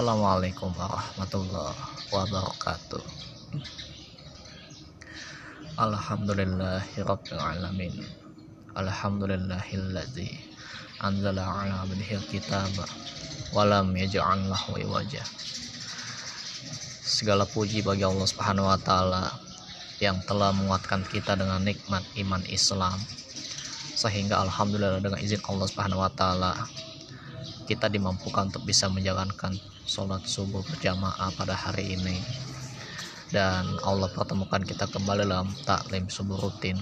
Assalamualaikum warahmatullahi wabarakatuh. Alhamdulillahirabbil alamin. Alhamdulillahilladzi anzala ala abdihil kitaba walam yaj'al lahu wajah Segala puji bagi Allah Subhanahu wa taala yang telah menguatkan kita dengan nikmat iman Islam. Sehingga alhamdulillah dengan izin Allah Subhanahu wa taala kita dimampukan untuk bisa menjalankan sholat subuh berjamaah pada hari ini. Dan Allah pertemukan kita kembali dalam taklim subuh rutin.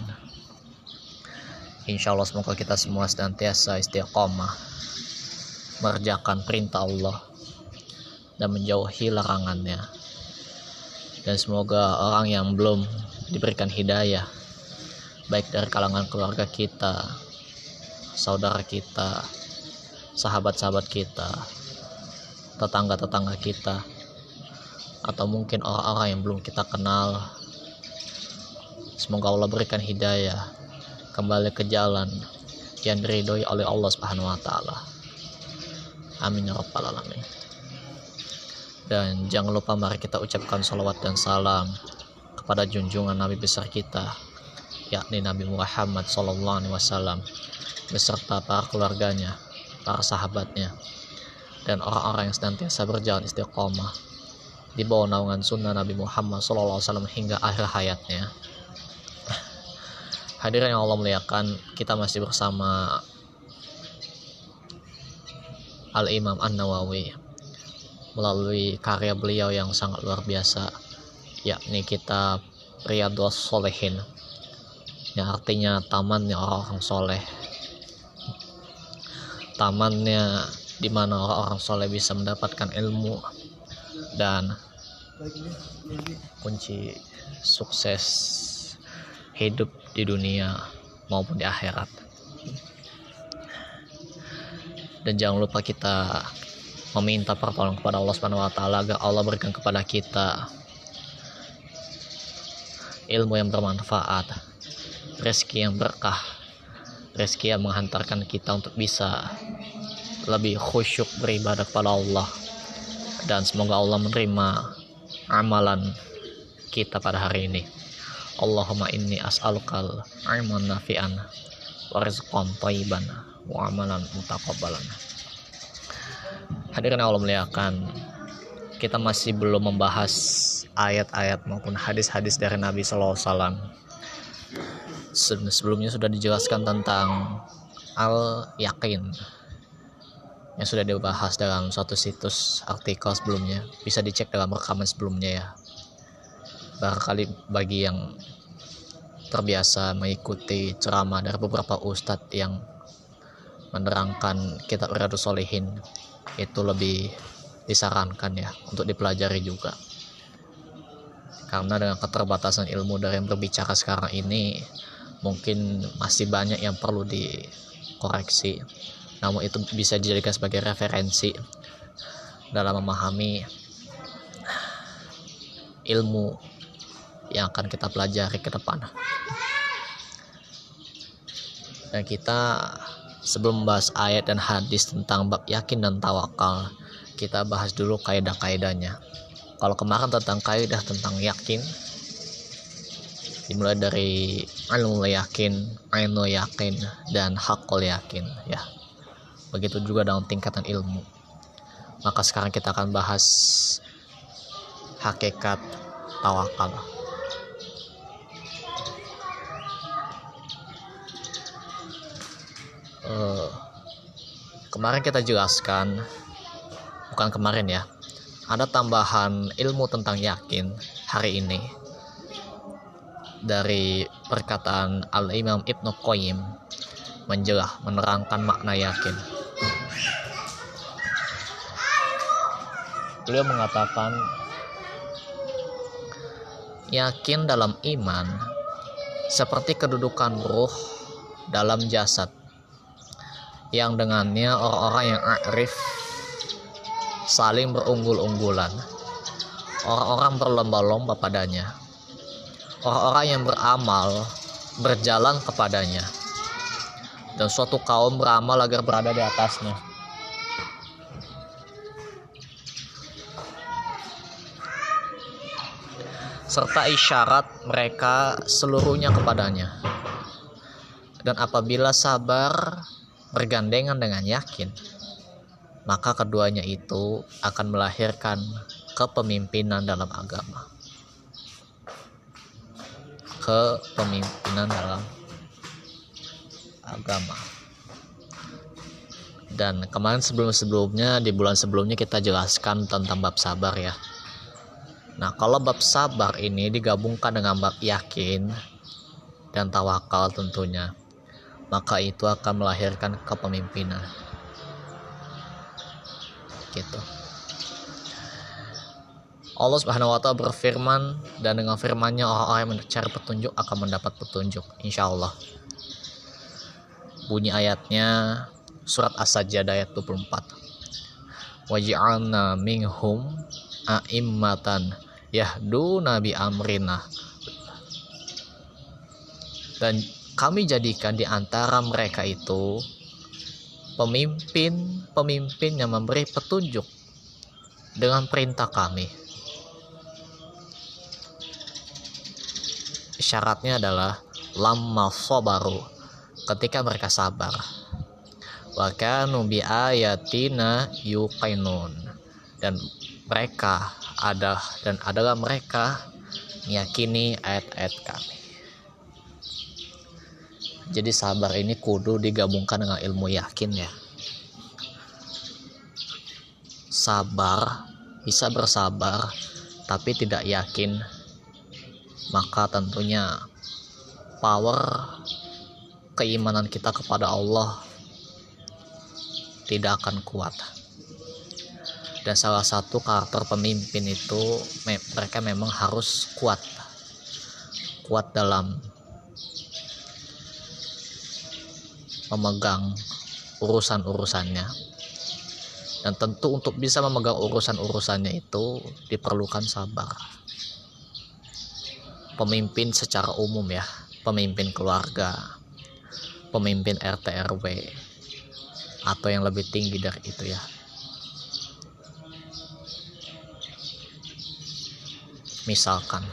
Insya Allah semoga kita semua senantiasa istiqomah mengerjakan perintah Allah dan menjauhi larangannya. Dan semoga orang yang belum diberikan hidayah baik dari kalangan keluarga kita saudara kita sahabat-sahabat kita tetangga-tetangga kita. Atau mungkin orang-orang yang belum kita kenal. Semoga Allah berikan hidayah kembali ke jalan yang diridhoi oleh Allah Subhanahu wa taala. Amin ya rabbal alamin. Dan jangan lupa mari kita ucapkan salawat dan salam kepada junjungan Nabi besar kita yakni Nabi Muhammad Wasallam beserta para keluarganya, para sahabatnya, dan orang-orang yang senantiasa berjalan istiqomah di bawah naungan sunnah Nabi Muhammad Wasallam hingga akhir hayatnya. Hadirin yang Allah muliakan, kita masih bersama Al Imam An Nawawi melalui karya beliau yang sangat luar biasa yakni kitab Riyadhus Solehin yang artinya tamannya orang-orang soleh tamannya di mana orang-orang soleh bisa mendapatkan ilmu dan kunci sukses hidup di dunia maupun di akhirat. Dan jangan lupa kita meminta pertolongan kepada Allah Subhanahu wa taala agar Allah berikan kepada kita ilmu yang bermanfaat, rezeki yang berkah, rezeki yang menghantarkan kita untuk bisa lebih khusyuk beribadah kepada Allah dan semoga Allah menerima amalan kita pada hari ini. Allahumma inni as'alukal ilman nafi'an wa rizqan thayyiban wa amalan mutaqabbalan. Hadirin Allah muliakan, kita masih belum membahas ayat-ayat maupun hadis-hadis dari Nabi Wasallam. Sebelumnya sudah dijelaskan tentang al yakin yang sudah dibahas dalam suatu situs artikel sebelumnya. Bisa dicek dalam rekaman sebelumnya ya. Barangkali bagi yang terbiasa mengikuti ceramah dari beberapa ustadz yang menerangkan kitab Riyadus Solihin itu lebih disarankan ya untuk dipelajari juga karena dengan keterbatasan ilmu dari yang berbicara sekarang ini mungkin masih banyak yang perlu dikoreksi namun itu bisa dijadikan sebagai referensi dalam memahami ilmu yang akan kita pelajari ke depan dan kita sebelum membahas ayat dan hadis tentang bab yakin dan tawakal kita bahas dulu kaidah-kaidahnya kalau kemarin tentang kaidah tentang yakin dimulai dari ilmu yakin, ainu yakin, dan hakul yakin ya. Begitu juga dalam tingkatan ilmu. Maka sekarang kita akan bahas hakikat tawakal. Uh, kemarin kita jelaskan, bukan kemarin ya, ada tambahan ilmu tentang yakin hari ini dari perkataan Al-Imam Ibnu Qayyim menjelah menerangkan makna yakin. Beliau mengatakan yakin dalam iman seperti kedudukan ruh dalam jasad yang dengannya orang-orang yang arif saling berunggul-unggulan. Orang-orang berlomba-lomba padanya. Orang-orang yang beramal berjalan kepadanya. Dan suatu kaum beramal agar berada di atasnya. Serta isyarat mereka seluruhnya kepadanya. Dan apabila sabar bergandengan dengan yakin, maka keduanya itu akan melahirkan kepemimpinan dalam agama. Kepemimpinan dalam agama. Dan kemarin sebelum-sebelumnya di bulan sebelumnya kita jelaskan tentang bab sabar ya. Nah, kalau bab sabar ini digabungkan dengan bab yakin dan tawakal tentunya, maka itu akan melahirkan kepemimpinan. Gitu. Allah Subhanahu wa taala berfirman dan dengan firman-Nya orang-orang yang mencari petunjuk akan mendapat petunjuk insya Allah. Bunyi ayatnya surat As-Sajdah ayat 24. Waj'alna minhum a'immatan yahdu nabi amrina dan kami jadikan di antara mereka itu pemimpin-pemimpin yang memberi petunjuk dengan perintah kami. Syaratnya adalah lama sobaru ketika mereka sabar. Wakanu bi ayatina yuqinun dan mereka ada dan adalah mereka meyakini ayat-ayat kami. Jadi sabar ini kudu digabungkan dengan ilmu yakin ya. Sabar bisa bersabar tapi tidak yakin maka tentunya power keimanan kita kepada Allah tidak akan kuat dan salah satu karakter pemimpin itu mereka memang harus kuat. Kuat dalam memegang urusan-urusannya. Dan tentu untuk bisa memegang urusan-urusannya itu diperlukan sabar. Pemimpin secara umum ya. Pemimpin keluarga. Pemimpin RT RW atau yang lebih tinggi dari itu ya misalkan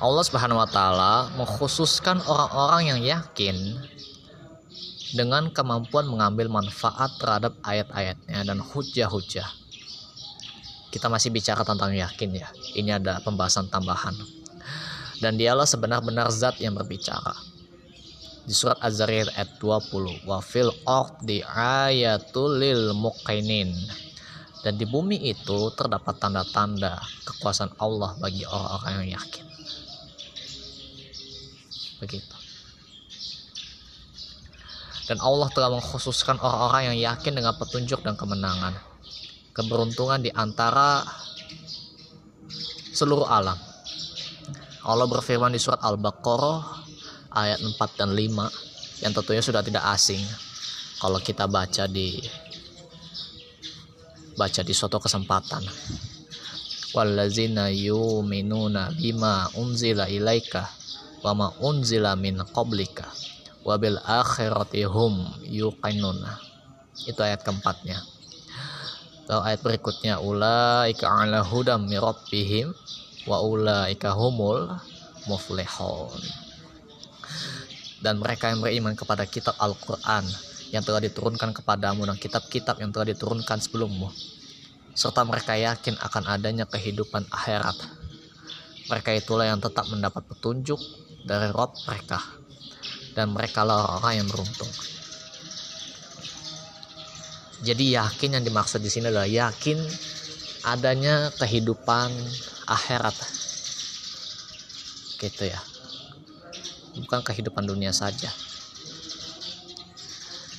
Allah Subhanahu wa taala mengkhususkan orang-orang yang yakin dengan kemampuan mengambil manfaat terhadap ayat-ayatnya dan hujah-hujah. Kita masih bicara tentang yakin ya. Ini ada pembahasan tambahan. Dan dialah sebenar-benar zat yang berbicara. Di surat Az-Zariyat ayat 20, wa fil di ayatul lil muqinin dan di bumi itu terdapat tanda-tanda kekuasaan Allah bagi orang-orang yang yakin. Begitu. Dan Allah telah mengkhususkan orang-orang yang yakin dengan petunjuk dan kemenangan. Keberuntungan di antara seluruh alam. Allah berfirman di surat Al-Baqarah ayat 4 dan 5 yang tentunya sudah tidak asing kalau kita baca di baca di suatu kesempatan. Wallazina yu'minuna bima unzila ilaika wa ma unzila min qablika wa bil akhirati hum yuqinuna. Itu ayat keempatnya. Lalu ayat berikutnya ulaika ala hudam mirabbihim wa ulaika humul muflihun. Dan mereka yang beriman kepada kitab Al-Quran yang telah diturunkan kepadamu dan kitab-kitab yang telah diturunkan sebelummu. Serta mereka yakin akan adanya kehidupan akhirat. Mereka itulah yang tetap mendapat petunjuk dari Rob mereka. Dan mereka lah orang yang beruntung. Jadi yakin yang dimaksud di sini adalah yakin adanya kehidupan akhirat. Gitu ya. Bukan kehidupan dunia saja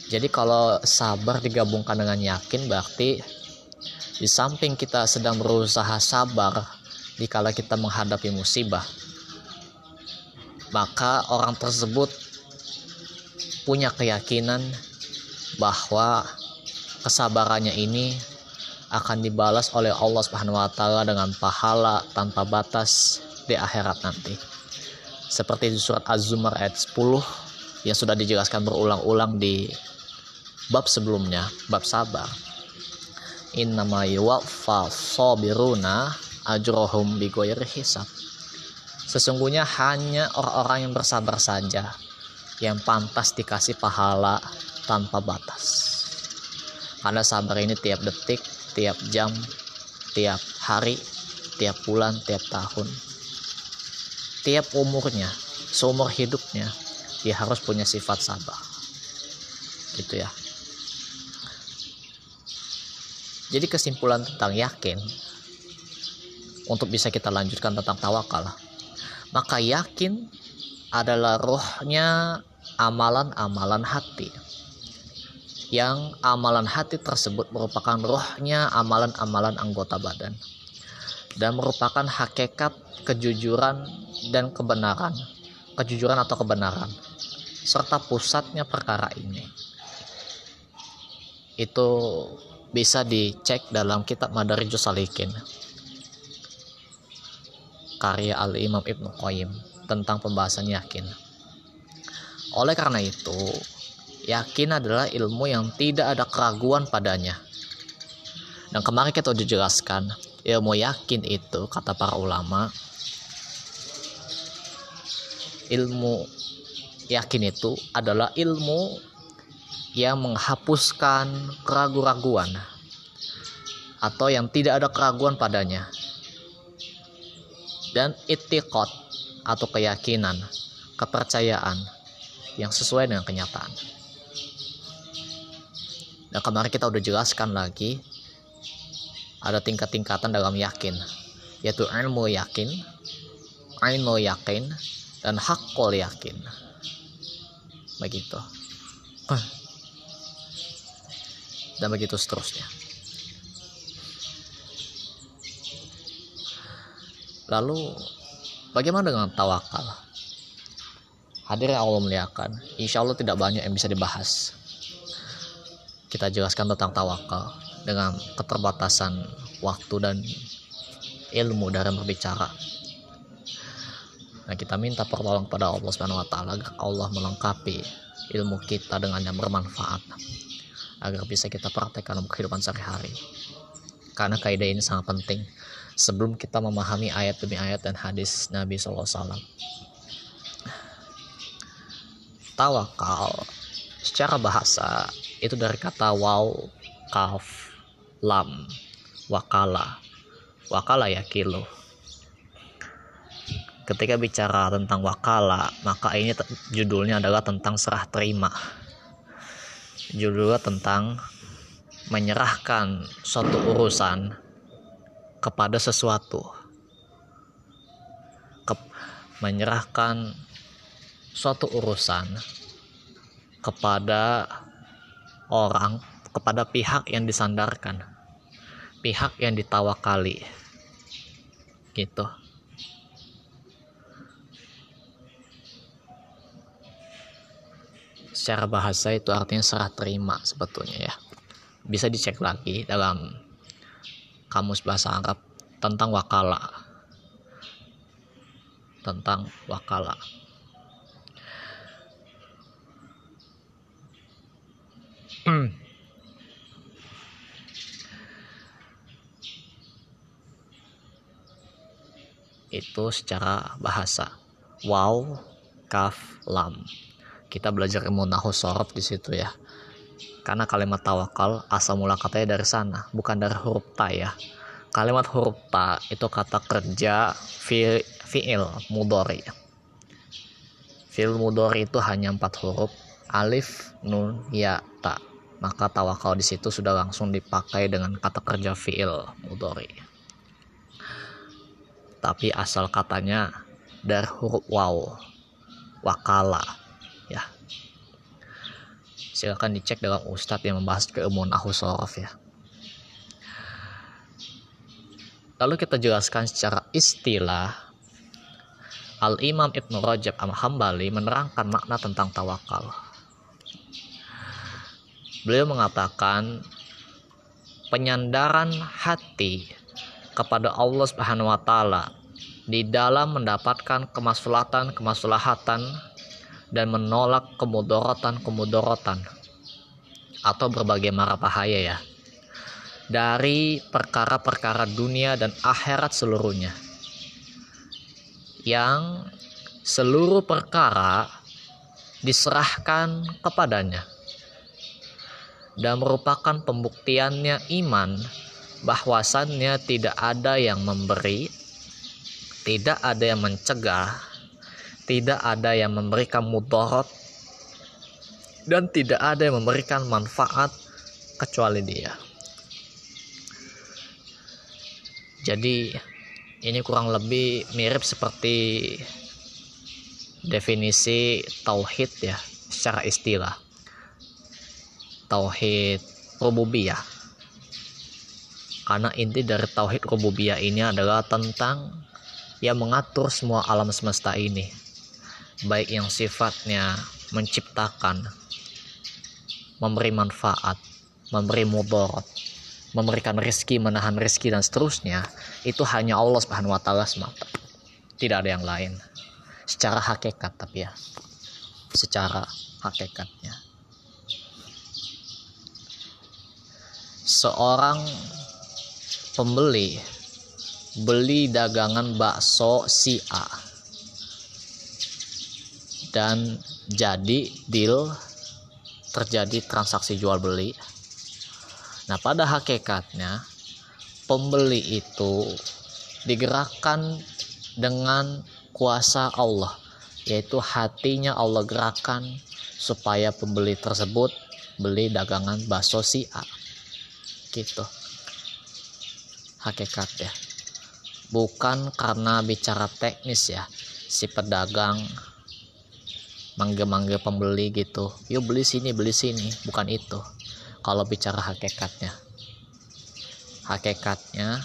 jadi kalau sabar digabungkan dengan yakin berarti di samping kita sedang berusaha sabar dikala kita menghadapi musibah, maka orang tersebut punya keyakinan bahwa kesabarannya ini akan dibalas oleh Allah Subhanahu wa taala dengan pahala tanpa batas di akhirat nanti. Seperti di surat Az-Zumar ayat 10 yang sudah dijelaskan berulang-ulang di bab sebelumnya, bab sabar. Innama yuwaffa sabiruna ajrohum bigoyer hisab. Sesungguhnya hanya orang-orang yang bersabar saja yang pantas dikasih pahala tanpa batas. Karena sabar ini tiap detik tiap jam tiap hari tiap bulan tiap tahun. Tiap umurnya seumur hidupnya dia harus punya sifat sabar. Gitu ya jadi kesimpulan tentang yakin untuk bisa kita lanjutkan tentang tawakal maka yakin adalah rohnya amalan-amalan hati. Yang amalan hati tersebut merupakan rohnya amalan-amalan anggota badan dan merupakan hakikat kejujuran dan kebenaran kejujuran atau kebenaran serta pusatnya perkara ini. Itu bisa dicek dalam kitab Madarijus Salikin karya Al-Imam Ibnu Qayyim tentang pembahasan yakin. Oleh karena itu, yakin adalah ilmu yang tidak ada keraguan padanya. Dan kemarin kita sudah jelaskan, ilmu yakin itu kata para ulama, ilmu yakin itu adalah ilmu yang menghapuskan keraguan-raguan atau yang tidak ada keraguan padanya. Dan itikot atau keyakinan, kepercayaan yang sesuai dengan kenyataan. Dan kemarin kita udah jelaskan lagi ada tingkat-tingkatan dalam yakin, yaitu ilmu yakin, ilmu yakin, dan hakul yakin. Begitu. Dan begitu seterusnya. Lalu Bagaimana dengan tawakal? Hadir yang Allah muliakan, insya Allah tidak banyak yang bisa dibahas. Kita jelaskan tentang tawakal dengan keterbatasan waktu dan ilmu dalam berbicara. Nah, kita minta pertolongan pada Allah Subhanahu wa agar Allah melengkapi ilmu kita dengan yang bermanfaat agar bisa kita praktekkan dalam kehidupan sehari-hari. Karena kaidah ini sangat penting sebelum kita memahami ayat demi ayat dan hadis Nabi SAW. Tawakal secara bahasa itu dari kata waw, kaf, lam, wakala. Wakala ya kilo. Ketika bicara tentang wakala, maka ini judulnya adalah tentang serah terima. Judulnya tentang menyerahkan suatu urusan kepada sesuatu. Ke, menyerahkan suatu urusan kepada orang kepada pihak yang disandarkan pihak yang ditawakali gitu secara bahasa itu artinya serah terima sebetulnya ya. Bisa dicek lagi dalam kamus bahasa Arab tentang wakala. Tentang wakala. Itu secara bahasa. Wow kaf lam kita belajar ilmu nahu sorof di situ ya. Karena kalimat tawakal asal mula katanya dari sana bukan dari huruf ta ya. Kalimat huruf ta itu kata kerja fi, fi'il mudori fi'il mudori itu hanya empat huruf alif nun ya ta. Maka tawakal di situ sudah langsung dipakai dengan kata kerja fi'il mudori tapi asal katanya dari huruf waw wakala silahkan dicek dalam ustadz yang membahas keilmuan ahu sorof ya. Lalu kita jelaskan secara istilah Al-Imam Ibn Rajab Am-Hambali menerangkan makna tentang tawakal. Beliau mengatakan penyandaran hati kepada Allah Subhanahu wa taala di dalam mendapatkan kemaslahatan-kemaslahatan dan menolak kemudorotan-kemudorotan atau berbagai mara bahaya ya dari perkara-perkara dunia dan akhirat seluruhnya yang seluruh perkara diserahkan kepadanya dan merupakan pembuktiannya iman bahwasannya tidak ada yang memberi, tidak ada yang mencegah, tidak ada yang memberikan mudarat dan tidak ada yang memberikan manfaat kecuali dia. Jadi ini kurang lebih mirip seperti definisi tauhid ya secara istilah. Tauhid rububiyah. Karena inti dari tauhid rububiyah ini adalah tentang yang mengatur semua alam semesta ini baik yang sifatnya menciptakan memberi manfaat memberi mudarat memberikan rezeki menahan rezeki dan seterusnya itu hanya Allah Subhanahu wa taala semata. Tidak ada yang lain. Secara hakikat tapi ya. Secara hakikatnya. Seorang pembeli beli dagangan bakso si A dan jadi deal terjadi transaksi jual beli. Nah pada hakikatnya pembeli itu digerakkan dengan kuasa Allah yaitu hatinya Allah gerakan supaya pembeli tersebut beli dagangan bakso si A. Gitu. Hakikat ya. Bukan karena bicara teknis ya si pedagang manggil-manggil pembeli gitu. Yuk beli sini beli sini. Bukan itu. Kalau bicara hakikatnya. Hakikatnya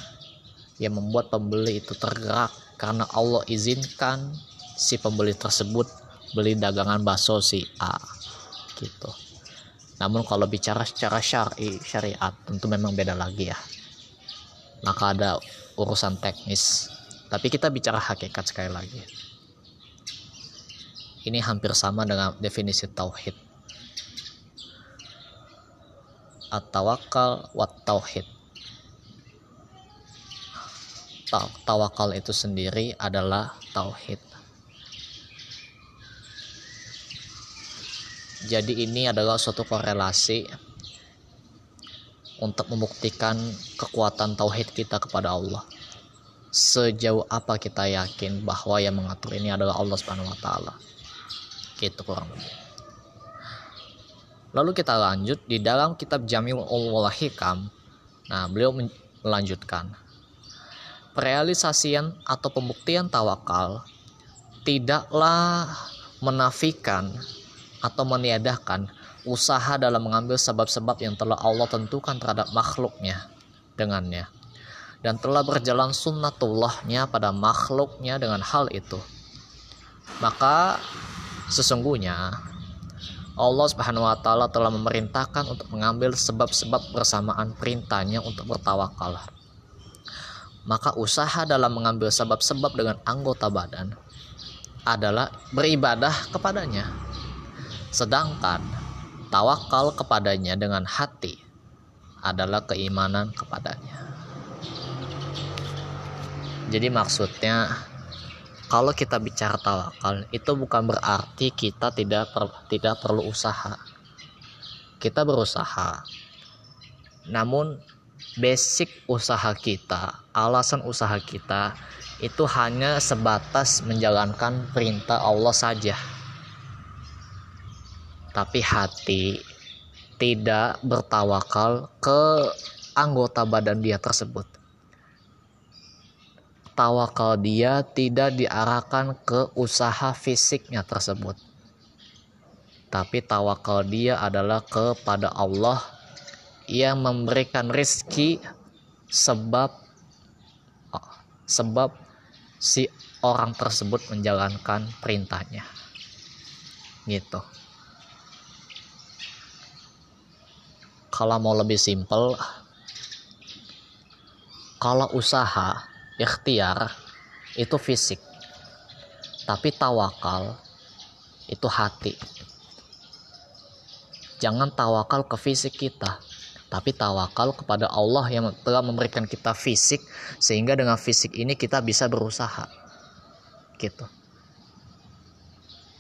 yang membuat pembeli itu tergerak karena Allah izinkan si pembeli tersebut beli dagangan bakso si A gitu. Namun kalau bicara secara syari syariat tentu memang beda lagi ya. Maka ada urusan teknis. Tapi kita bicara hakikat sekali lagi ini hampir sama dengan definisi tauhid at-tawakal wat tauhid tawakal itu sendiri adalah tauhid. Jadi ini adalah suatu korelasi untuk membuktikan kekuatan tauhid kita kepada Allah. Sejauh apa kita yakin bahwa yang mengatur ini adalah Allah Subhanahu wa taala. Gitu kurang lebih. Lalu kita lanjut di dalam kitab Jami'ul Ulul Hikam. Nah, beliau melanjutkan realisasian atau pembuktian tawakal tidaklah menafikan atau meniadakan usaha dalam mengambil sebab-sebab yang telah Allah tentukan terhadap makhluknya dengannya dan telah berjalan sunnatullahnya pada makhluknya dengan hal itu maka sesungguhnya Allah Subhanahu wa taala telah memerintahkan untuk mengambil sebab-sebab bersamaan perintahnya untuk bertawakal maka usaha dalam mengambil sebab-sebab dengan anggota badan adalah beribadah kepadanya. Sedangkan tawakal kepadanya dengan hati adalah keimanan kepadanya. Jadi maksudnya kalau kita bicara tawakal itu bukan berarti kita tidak per, tidak perlu usaha. Kita berusaha. Namun basic usaha kita, alasan usaha kita itu hanya sebatas menjalankan perintah Allah saja. Tapi hati tidak bertawakal ke anggota badan dia tersebut. Tawakal dia tidak diarahkan ke usaha fisiknya tersebut. Tapi tawakal dia adalah kepada Allah yang memberikan rizki sebab sebab si orang tersebut menjalankan perintahnya gitu kalau mau lebih simpel kalau usaha ikhtiar itu fisik. Tapi tawakal itu hati. Jangan tawakal ke fisik kita tapi tawakal kepada Allah yang telah memberikan kita fisik sehingga dengan fisik ini kita bisa berusaha. Gitu.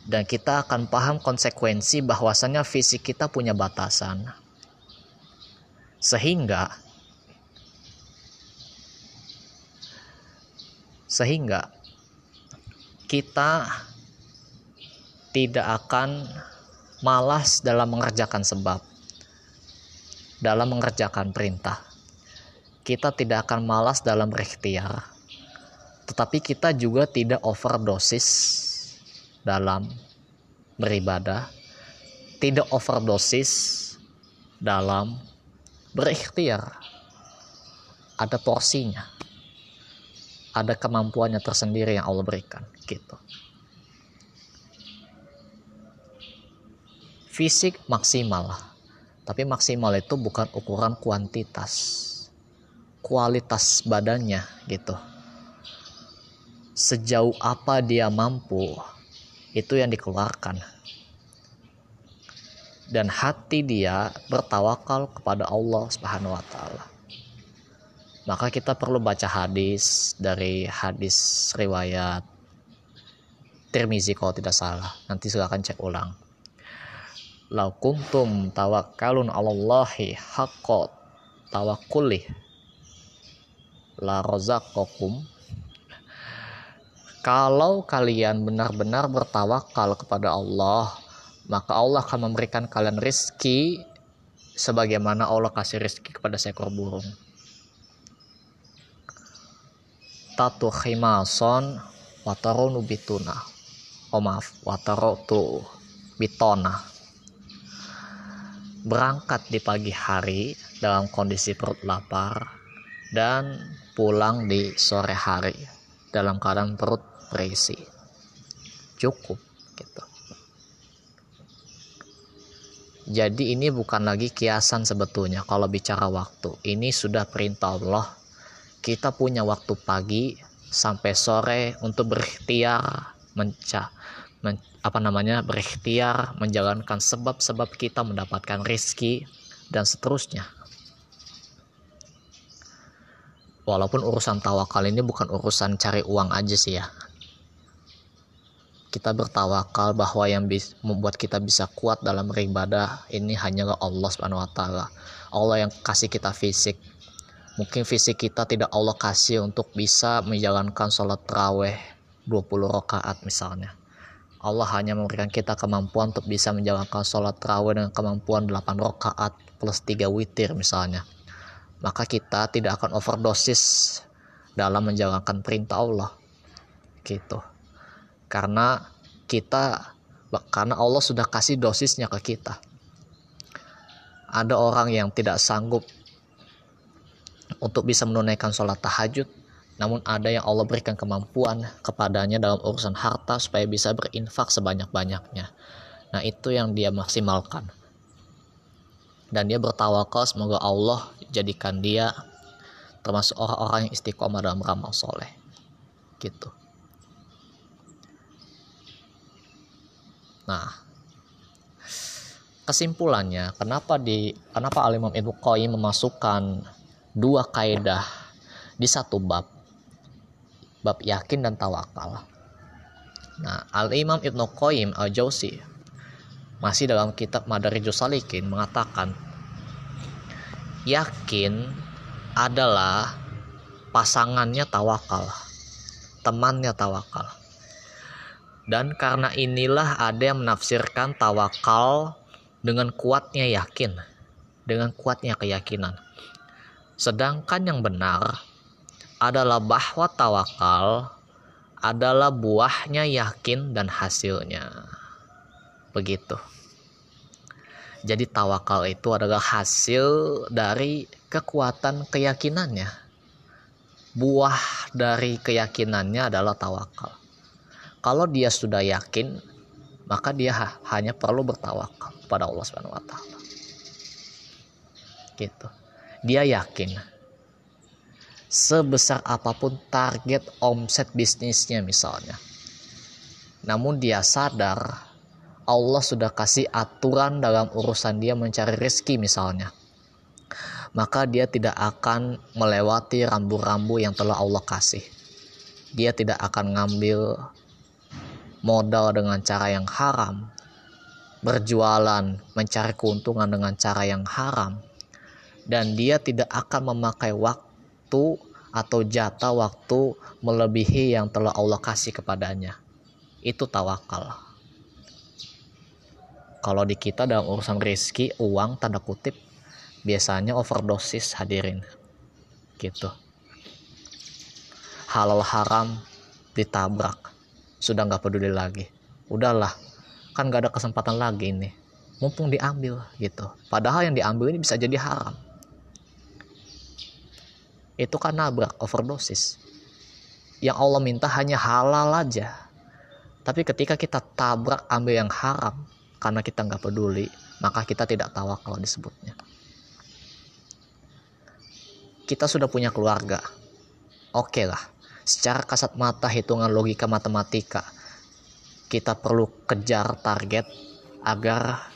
Dan kita akan paham konsekuensi bahwasannya fisik kita punya batasan. Sehingga sehingga kita tidak akan malas dalam mengerjakan sebab dalam mengerjakan perintah kita tidak akan malas dalam berikhtiar tetapi kita juga tidak overdosis dalam beribadah, tidak overdosis dalam berikhtiar. Ada porsinya. Ada kemampuannya tersendiri yang Allah berikan, gitu. Fisik maksimal, tapi maksimal itu bukan ukuran kuantitas, kualitas badannya, gitu. Sejauh apa dia mampu itu yang dikeluarkan dan hati dia bertawakal kepada Allah Subhanahu wa taala. Maka kita perlu baca hadis dari hadis riwayat Tirmizi kalau tidak salah. Nanti silakan cek ulang. Lau kuntum tawakkalun 'alallahi haqqat tawakkuli la razaqakum kalau kalian benar-benar bertawakal kepada Allah, maka Allah akan memberikan kalian rizki sebagaimana Allah kasih rizki kepada seekor burung. Tatu khimason wataronu bituna. Oh maaf, watarotu bitona. Berangkat di pagi hari dalam kondisi perut lapar dan pulang di sore hari dalam keadaan perut berisi cukup gitu jadi ini bukan lagi kiasan sebetulnya kalau bicara waktu ini sudah perintah Allah kita punya waktu pagi sampai sore untuk berikhtiar mencah men, apa namanya berikhtiar menjalankan sebab-sebab kita mendapatkan rizki dan seterusnya walaupun urusan tawakal ini bukan urusan cari uang aja sih ya kita bertawakal bahwa yang membuat kita bisa kuat dalam beribadah ini hanyalah Allah Subhanahu wa taala. Allah yang kasih kita fisik. Mungkin fisik kita tidak Allah kasih untuk bisa menjalankan sholat terawih 20 rakaat misalnya. Allah hanya memberikan kita kemampuan untuk bisa menjalankan sholat terawih dengan kemampuan 8 rakaat plus 3 witir misalnya. Maka kita tidak akan overdosis dalam menjalankan perintah Allah. Gitu karena kita karena Allah sudah kasih dosisnya ke kita ada orang yang tidak sanggup untuk bisa menunaikan sholat tahajud. Namun ada yang Allah berikan kemampuan kepadanya dalam urusan harta supaya bisa berinfak sebanyak-banyaknya. Nah itu yang dia maksimalkan. Dan dia bertawakal semoga Allah jadikan dia termasuk orang-orang yang istiqomah dalam ramal soleh. Gitu. Nah, kesimpulannya kenapa di kenapa Al Imam Ibnu Qayyim memasukkan dua kaidah di satu bab bab yakin dan tawakal. Nah, Al Imam Ibnu Qayyim Al Jauzi masih dalam kitab Madarijus Salikin mengatakan yakin adalah pasangannya tawakal, temannya tawakal. Dan karena inilah ada yang menafsirkan tawakal dengan kuatnya yakin, dengan kuatnya keyakinan. Sedangkan yang benar adalah bahwa tawakal adalah buahnya yakin dan hasilnya. Begitu. Jadi tawakal itu adalah hasil dari kekuatan keyakinannya. Buah dari keyakinannya adalah tawakal. Kalau dia sudah yakin, maka dia hanya perlu bertawakal kepada Allah Subhanahu wa taala. Gitu. Dia yakin sebesar apa pun target omset bisnisnya misalnya. Namun dia sadar Allah sudah kasih aturan dalam urusan dia mencari rezeki misalnya. maka dia tidak akan melewati rambu-rambu yang telah Allah kasih. Dia tidak akan ngambil modal dengan cara yang haram, berjualan, mencari keuntungan dengan cara yang haram, dan dia tidak akan memakai waktu atau jatah waktu melebihi yang telah Allah kasih kepadanya. Itu tawakal. Kalau di kita dalam urusan rezeki, uang, tanda kutip, biasanya overdosis hadirin. Gitu. Halal haram ditabrak. Sudah nggak peduli lagi. Udahlah kan nggak ada kesempatan lagi ini. Mumpung diambil gitu. Padahal yang diambil ini bisa jadi haram itu kan nabrak overdosis yang Allah minta hanya halal aja tapi ketika kita tabrak ambil yang haram karena kita nggak peduli maka kita tidak tawakal disebutnya kita sudah punya keluarga. Oke okay lah, secara kasat mata hitungan logika matematika, kita perlu kejar target agar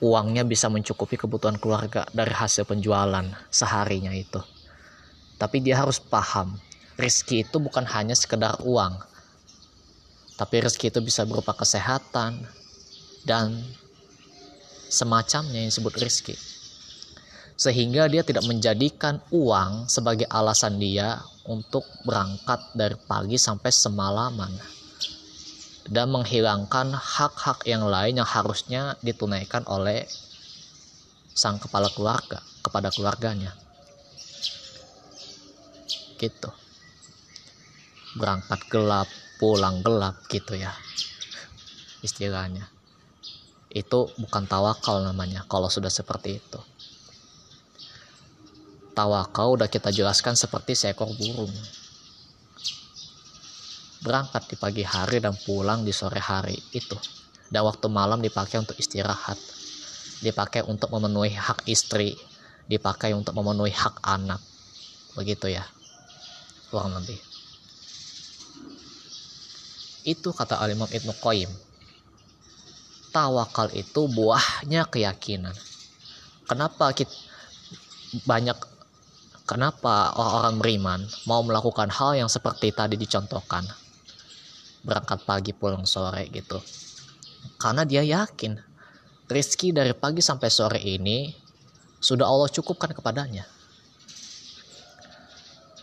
uangnya bisa mencukupi kebutuhan keluarga dari hasil penjualan seharinya itu. Tapi dia harus paham, rezeki itu bukan hanya sekedar uang, tapi rezeki itu bisa berupa kesehatan dan semacamnya yang disebut rezeki sehingga dia tidak menjadikan uang sebagai alasan dia untuk berangkat dari pagi sampai semalaman dan menghilangkan hak-hak yang lain yang harusnya ditunaikan oleh sang kepala keluarga kepada keluarganya gitu berangkat gelap pulang gelap gitu ya istilahnya itu bukan tawakal namanya kalau sudah seperti itu tawakal udah kita jelaskan seperti seekor burung. Berangkat di pagi hari dan pulang di sore hari itu. Dan waktu malam dipakai untuk istirahat. Dipakai untuk memenuhi hak istri. Dipakai untuk memenuhi hak anak. Begitu ya. Kurang lebih. Itu kata Alimam Ibnu Qayyim. Tawakal itu buahnya keyakinan. Kenapa kita banyak Kenapa orang-orang beriman mau melakukan hal yang seperti tadi dicontohkan? Berangkat pagi pulang sore gitu. Karena dia yakin rizki dari pagi sampai sore ini sudah Allah cukupkan kepadanya.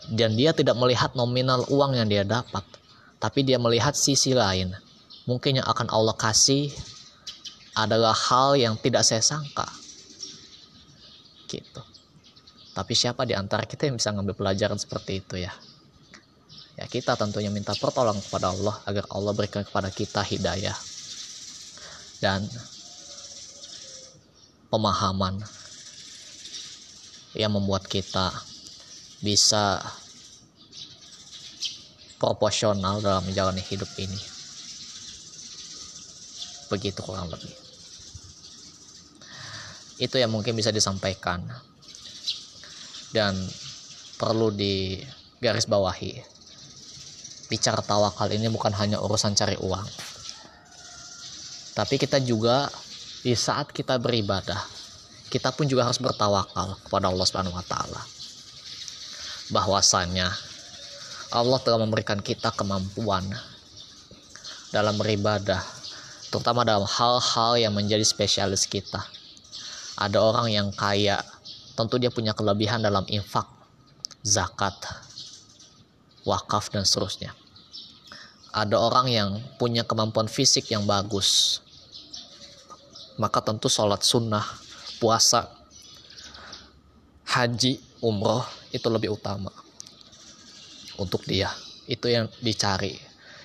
Dan dia tidak melihat nominal uang yang dia dapat, tapi dia melihat sisi lain. Mungkin yang akan Allah kasih adalah hal yang tidak saya sangka. Gitu. Tapi siapa di antara kita yang bisa ngambil pelajaran seperti itu ya? Ya kita tentunya minta pertolongan kepada Allah agar Allah berikan kepada kita hidayah dan pemahaman yang membuat kita bisa proporsional dalam menjalani hidup ini. Begitu kurang lebih. Itu yang mungkin bisa disampaikan dan perlu digarisbawahi bicara tawakal ini bukan hanya urusan cari uang tapi kita juga di saat kita beribadah kita pun juga harus bertawakal kepada Allah Subhanahu wa taala bahwasanya Allah telah memberikan kita kemampuan dalam beribadah terutama dalam hal-hal yang menjadi spesialis kita ada orang yang kaya tentu dia punya kelebihan dalam infak, zakat, wakaf dan seterusnya. Ada orang yang punya kemampuan fisik yang bagus, maka tentu sholat sunnah, puasa, haji, umroh itu lebih utama untuk dia. Itu yang dicari,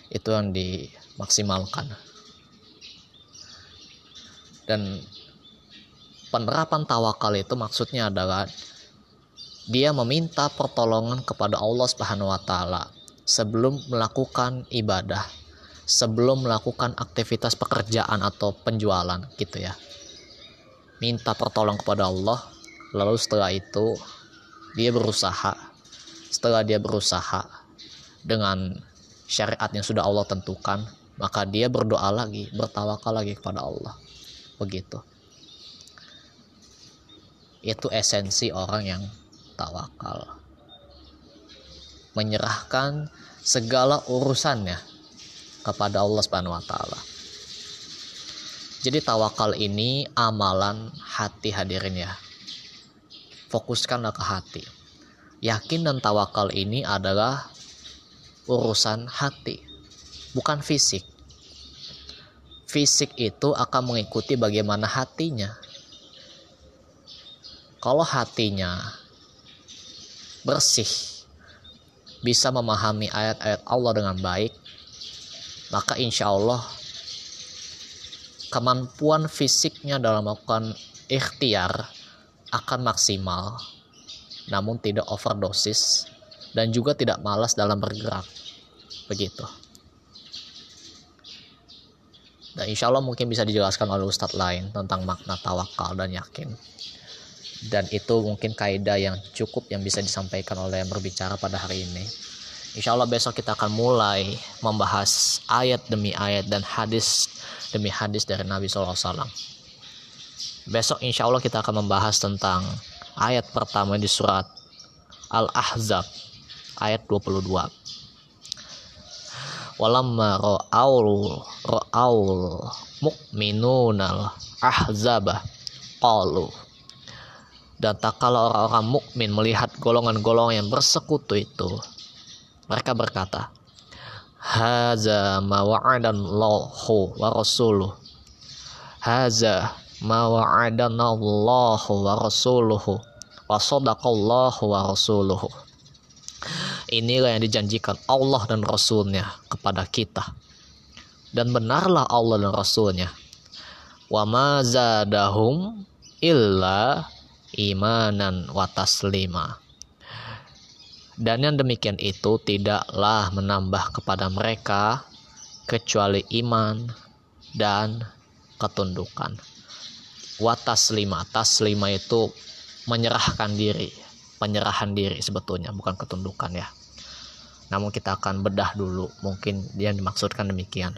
itu yang dimaksimalkan. Dan penerapan tawakal itu maksudnya adalah dia meminta pertolongan kepada Allah Subhanahu wa taala sebelum melakukan ibadah, sebelum melakukan aktivitas pekerjaan atau penjualan gitu ya. Minta pertolongan kepada Allah, lalu setelah itu dia berusaha. Setelah dia berusaha dengan syariat yang sudah Allah tentukan, maka dia berdoa lagi, bertawakal lagi kepada Allah. Begitu. itu esensi orang yang tawakal menyerahkan segala urusannya kepada Allah Subhanahu wa taala. Jadi tawakal ini amalan hati hadirin ya. Fokuskanlah ke hati. Yakin dan tawakal ini adalah urusan hati, bukan fisik. Fisik itu akan mengikuti bagaimana hatinya. Kalau hatinya bersih, bisa memahami ayat-ayat Allah dengan baik, maka insya Allah kemampuan fisiknya dalam melakukan ikhtiar akan maksimal, namun tidak overdosis dan juga tidak malas dalam bergerak. Begitu. Dan insya Allah mungkin bisa dijelaskan oleh ustadz lain tentang makna tawakal dan yakin dan itu mungkin kaidah yang cukup yang bisa disampaikan oleh yang berbicara pada hari ini Insya Allah besok kita akan mulai membahas ayat demi ayat dan hadis demi hadis dari Nabi SAW. Besok insya Allah kita akan membahas tentang ayat pertama di surat Al-Ahzab ayat 22. Walamma ra'aul ra'aul mu'minunal ahzabah qalu dan tak kalau orang-orang mukmin melihat golongan-golongan yang bersekutu itu, mereka berkata, Haza ma wa'adanallahu wa rasuluh. Haza ma wa'adanallahu wa rasuluhu. Wa sadaqallahu wa rasuluhu. Inilah yang dijanjikan Allah dan Rasulnya kepada kita. Dan benarlah Allah dan Rasulnya. Wa ma zadahum illa imanan wa taslima. Dan yang demikian itu tidaklah menambah kepada mereka kecuali iman dan ketundukan. Wa taslima, taslima itu menyerahkan diri, penyerahan diri sebetulnya bukan ketundukan ya. Namun kita akan bedah dulu, mungkin dia dimaksudkan demikian.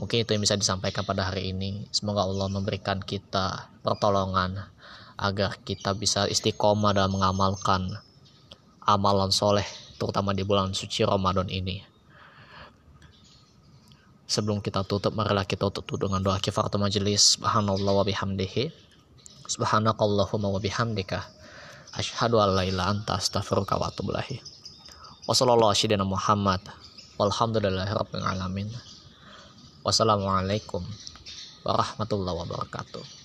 Mungkin itu yang bisa disampaikan pada hari ini. Semoga Allah memberikan kita pertolongan agar kita bisa istiqomah dalam mengamalkan amalan soleh terutama di bulan suci Ramadan ini sebelum kita tutup marilah kita tutup dengan doa kifaratul majelis subhanallah wa bihamdihi. Subhanakallahumma wa bihamdika. Asyhadu an la ilaha anta astaghfiruka wa atubu ilaik. Wa sallallahu alaihi Muhammad. Walhamdulillahi rabbil alamin. Wassalamualaikum warahmatullahi wabarakatuh